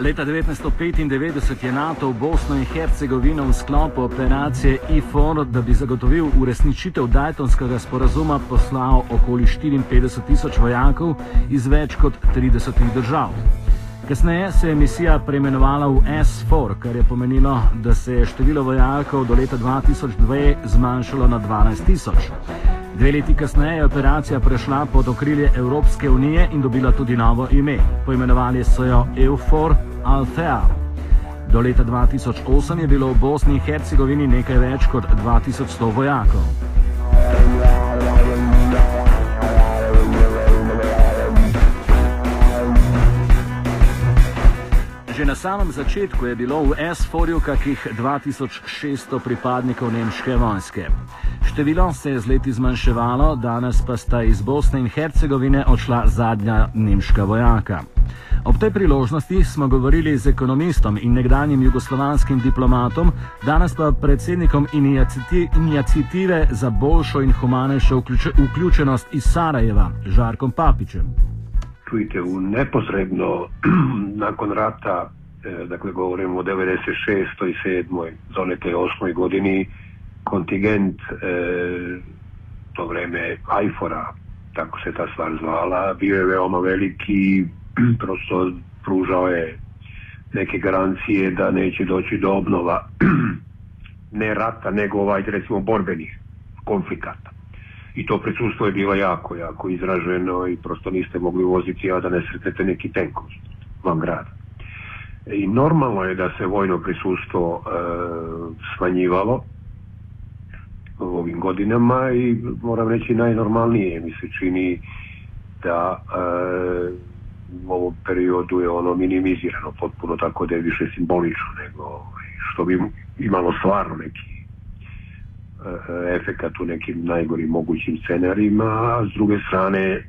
Leta 1995 je NATO v Bosno in Hercegovino v sklopu operacije IFOR, da bi zagotovil uresničitev Daytonskega sporazuma, poslal okoli 54 tisoč vojakov iz več kot 30 držav. Kasneje se je misija preimenovala v S4, kar je pomenilo, da se je število vojakov do leta 2002 zmanjšalo na 12 tisoč. Dve leti kasneje je operacija prešla pod okrilje Evropske unije in dobila tudi novo ime. Poimenovali so jo EUFOR Althea. Do leta 2008 je bilo v Bosni in Hercegovini nekaj več kot 2100 vojakov. Že na samem začetku je bilo v S-Forju kakih 2600 pripadnikov nemške vojske. Število se je z leti zmanjševalo, danes pa sta iz Bosne in Hercegovine odšla zadnja nemška vojaka. Ob tej priložnosti smo govorili z ekonomistom in nekdanjim jugoslovanskim diplomatom, danes pa predsednikom inicijative za boljšo in humanejšo vključenost iz Sarajeva, Žarkom Papičem. Čujte, u neposredno nakon rata, dakle govorimo o 96. i 7. zonete 8. godini, kontingent e, to vreme Ajfora, tako se ta stvar zvala, bio je veoma veliki, prosto pružao je neke garancije da neće doći do obnova ne rata, nego ovaj, recimo borbenih konflikata. I to prisustvo je bilo jako, jako izraženo i prosto niste mogli voziti, a da ne sretete neki tenk van grada. I normalno je da se vojno prisustvo e, smanjivalo, u ovim godinama i moram reći najnormalnije mi se čini da e, u ovom periodu je ono minimizirano potpuno tako da je više simbolično nego što bi imalo stvarno neki e, efekat u nekim najgorim mogućim scenarijima, a s druge strane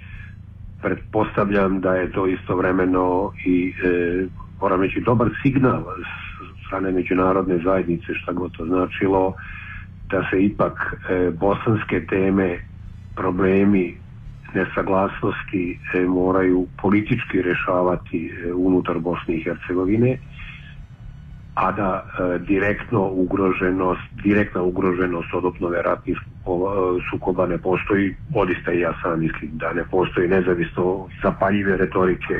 pretpostavljam da je to istovremeno i e, moram reći dobar signal strane međunarodne zajednice šta god to značilo da se ipak e, bosanske teme, problemi, nesaglasnosti e, moraju politički rešavati e, unutar Bosne i Hercegovine, a da direktno ugroženost, direktna ugroženost od obnove ratnih sukoba ne postoji, odista i ja sam mislim da ne postoji nezavisno zapaljive retorike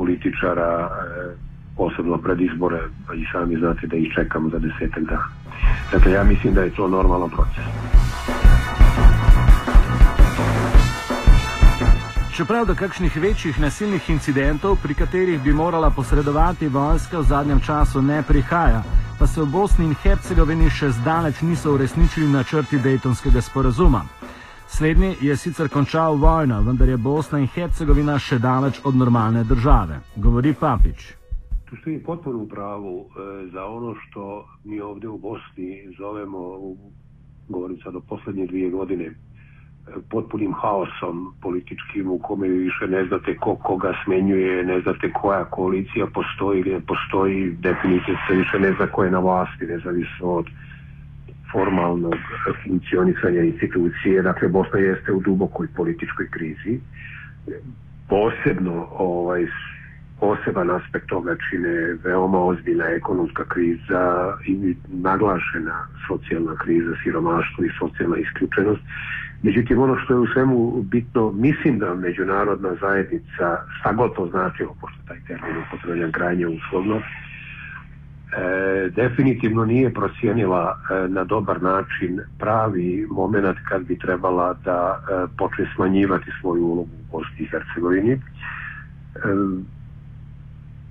političara, posebno pred izbore, pa i sami znate da ih čekamo za desetak dana. Dakle, ja mislim da je to normalan proces. Čeprav do kakšnih večjih nasilnih incidentov, pri katerih bi morala posredovati vojska v zadnjem času, ne prihaja, pa se v Bosni in Hercegovini še zdaleč niso uresničili načrti Daytonskega sporazuma. Slednji je sicer končal vojno, vendar je Bosna in Hercegovina še daleč od normalne države, govori Papič. Tu ste mi potpuno pravu e, za ono što mi ovdje u Bosni zovemo, govorim sad o posljednje dvije godine, e, potpunim haosom političkim u kome više ne znate ko koga smenjuje, ne znate koja koalicija postoji ili ne postoji, definitivno se više ne zna ko je na vlasti, nezavisno od formalnog funkcionisanja institucije. Dakle, Bosna jeste u dubokoj političkoj krizi. Posebno ovaj, poseban aspekt toga čine veoma ozbiljna ekonomska kriza i naglašena socijalna kriza, siromaštvo i socijalna isključenost. Međutim, ono što je u svemu bitno, mislim da međunarodna zajednica, šta značilo, pošto taj termin upotrebljan krajnje uslovno, definitivno nije procijenila e, na dobar način pravi moment kad bi trebala da e, počne smanjivati svoju ulogu u Bosni i Hercegovini. E,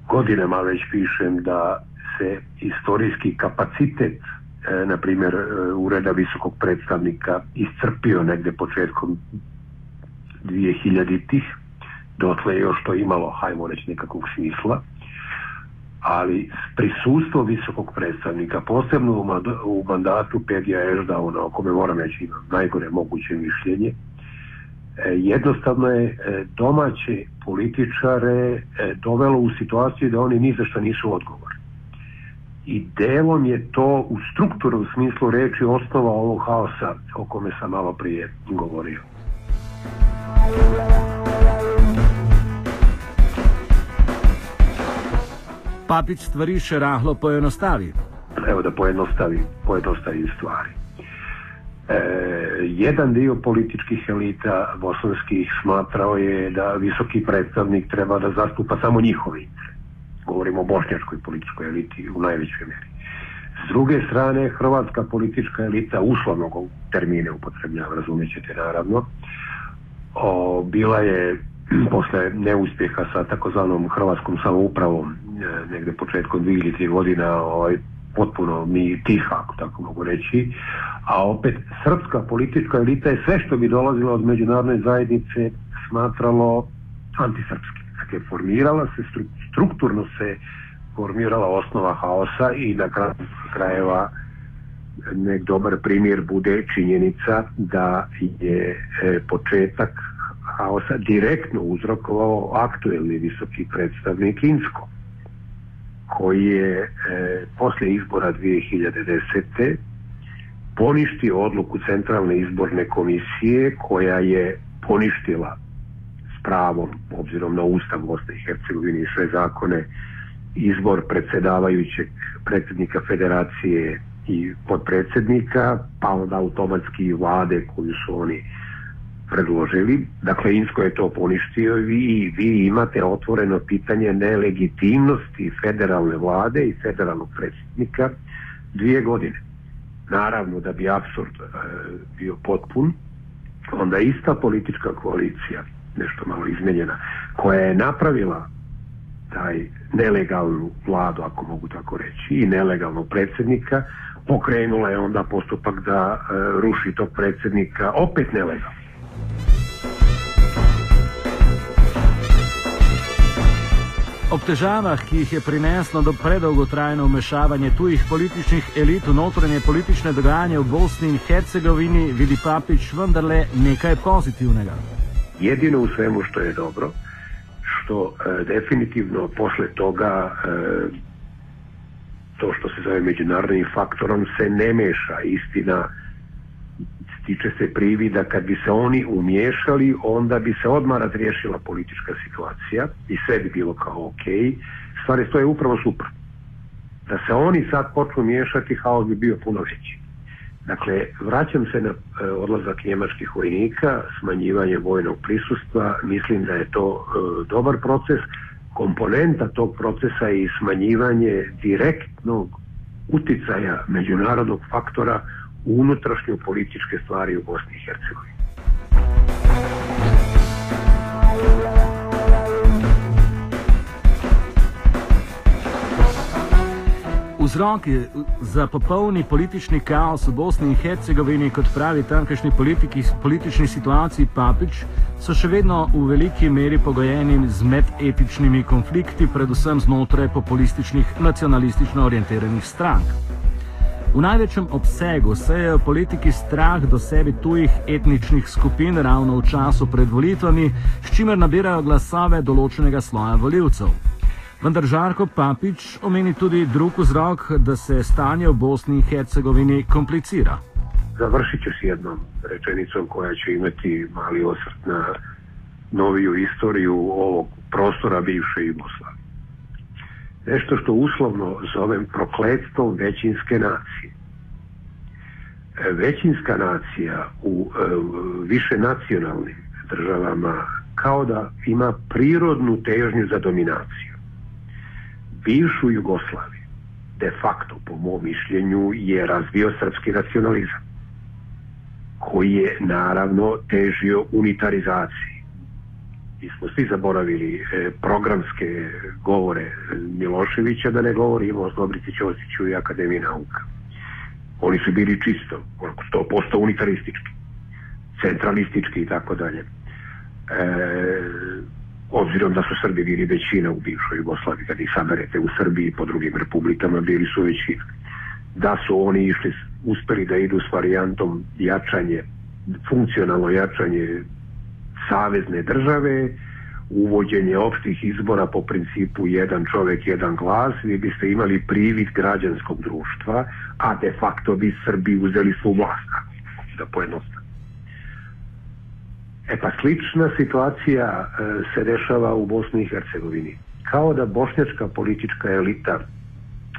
godinama već pišem da se istorijski kapacitet e, na primjer e, ureda visokog predstavnika iscrpio negdje početkom 2000-ih dotle još to imalo hajmo reći nekakvog smisla ali prisustvo visokog predstavnika posebno u mandatu Pedija Eždauna o kome moram reći imam najgore moguće mišljenje E, jednostavno je e, domaće političare e, dovelo u situaciju da oni ni za što nisu odgovorni. I delom je to u strukturu u smislu reči osnova ovog haosa o kome sam malo prije govorio. Papić stvari še rahlo poenostavi. Evo da pojednostavi, pojednostavim stvari. E, jedan dio političkih elita bosanskih smatrao je da visoki predstavnik treba da zastupa samo njihove Govorimo o bošnjačkoj političkoj eliti u najvećoj meri. S druge strane, hrvatska politička elita uslovnog termine upotrebljava, razumjet ćete naravno, o, bila je posle neuspjeha sa takozvanom hrvatskom samoupravom e, negde početkom 2000 godina ovaj, potpuno mi tiha, ako tako mogu reći, a opet srpska politička elita je sve što bi dolazilo od međunarodne zajednice smatralo antisrpski. Dakle, formirala se, strukturno se formirala osnova haosa i na kraju krajeva nek dobar primjer bude činjenica da je e, početak haosa direktno uzrokovao aktuelni visoki predstavnik Insko koji je e, poslije izbora 2010. poništio odluku Centralne izborne komisije koja je poništila s pravom, obzirom na Ustav Bosne i Hercegovine i sve zakone, izbor predsjedavajućeg predsjednika federacije i podpredsjednika, pa onda automatski vlade koju su oni predložili. Dakle, Insko je to poništio i vi, vi imate otvoreno pitanje nelegitimnosti federalne vlade i federalnog predsjednika dvije godine. Naravno da bi absurd e, bio potpun, onda ista politička koalicija, nešto malo izmenjena, koja je napravila taj nelegalnu vladu, ako mogu tako reći, i nelegalnog predsjednika, pokrenula je onda postupak da e, ruši tog predsjednika opet nelegalno. Ob težavah, ki jih je prineslo do predolgotrajno vmešavanje tujih političnih elit v notranje politične dogajanje v Bosni in Hercegovini, vidi Papić vendarle nekaj pozitivnega. Jedino u svemu što je dobro, što e, definitivno posle toga e, to što se zove međunarodnim faktorom se ne meša istina tiče se privida kad bi se oni umiješali onda bi se odmah razriješila politička situacija i sve bi bilo kao ok. Stvari stoje upravo super da se oni sad počnu miješati haos bi bio puno veći. Dakle vraćam se na e, odlazak njemačkih vojnika smanjivanje vojnog prisustva. Mislim da je to e, dobar proces. Komponenta tog procesa je i smanjivanje direktnog uticaja međunarodnog faktora u unutrašnju političke stvari u Bosni i Hercegovini. Vzroki za popolni politični kaos v Bosni in Hercegovini, kot pravi tamkajšnji politični situaciji Papič, so še vedno v veliki meri pogojeni z medetičnimi konflikti, predvsem znotraj populističnih, nacionalistično orientiranih strank. V največjem obsegu sejejo politiki strah do sebi tujih etničnih skupin ravno v času pred volitvami, s čimer nabirajo glasove določenega sloja voljivcev. Vendar Žarko Papič omeni tudi drug vzrok, da se stanje v Bosni in Hercegovini komplicira. Završit ću s jednom rečenicom koja će imati mali osvrt na noviju istoriju ovog prostora bivše Jugoslavije nešto što uslovno zovem prokletstvom većinske nacije. E, većinska nacija u e, više nacionalnim državama kao da ima prirodnu težnju za dominaciju. Bivšu Jugoslaviju de facto po mom mišljenju je razvio srpski nacionalizam koji je naravno težio unitarizaciji mi smo svi zaboravili e, programske govore Miloševića, da ne govorimo o Slobrici Ćosiću i Akademiji nauka. Oni su bili čisto, 100% unitaristički, centralistički i tako dalje. E, obzirom da su Srbi bili većina u bivšoj Jugoslaviji, kad ih saberete u Srbiji po drugim republikama, bili su većina. Da su oni išli, uspeli da idu s varijantom jačanje, funkcionalno jačanje savezne države, uvođenje opštih izbora po principu jedan čovjek, jedan glas, vi biste imali privid građanskog društva, a de facto bi Srbi uzeli svu vlast, da pojednostavno. E pa slična situacija e, se dešava u Bosni i Hercegovini. kao da bošnjačka politička elita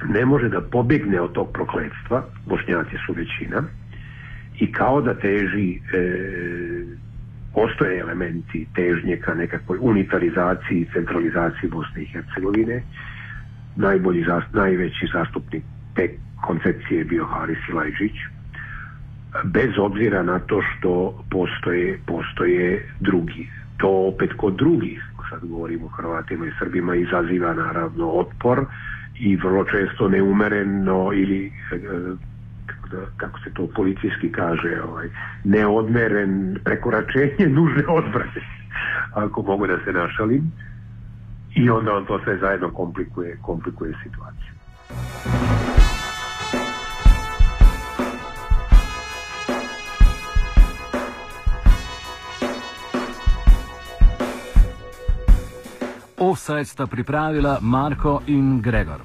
ne može da pobjegne od tog prokletstva, bošnjaci su većina, i kao da teži, e, postoje elementi težnje ka nekakvoj unitarizaciji i centralizaciji Bosne i Hercegovine. Najbolji, najveći zastupnik te koncepcije je bio Haris Ilajđić, bez obzira na to što postoje, postoje drugi. To opet kod drugih, sad govorimo o Hrvatima i Srbima, izaziva naravno otpor i vrlo često neumereno ili e, kako se to policijski kaže, ovaj, neodmeren prekoračenje nužne odbrane, ako mogu da se našalim. I onda on to sve zajedno komplikuje, komplikuje situaciju. Offside sta pripravila Marko in Gregor.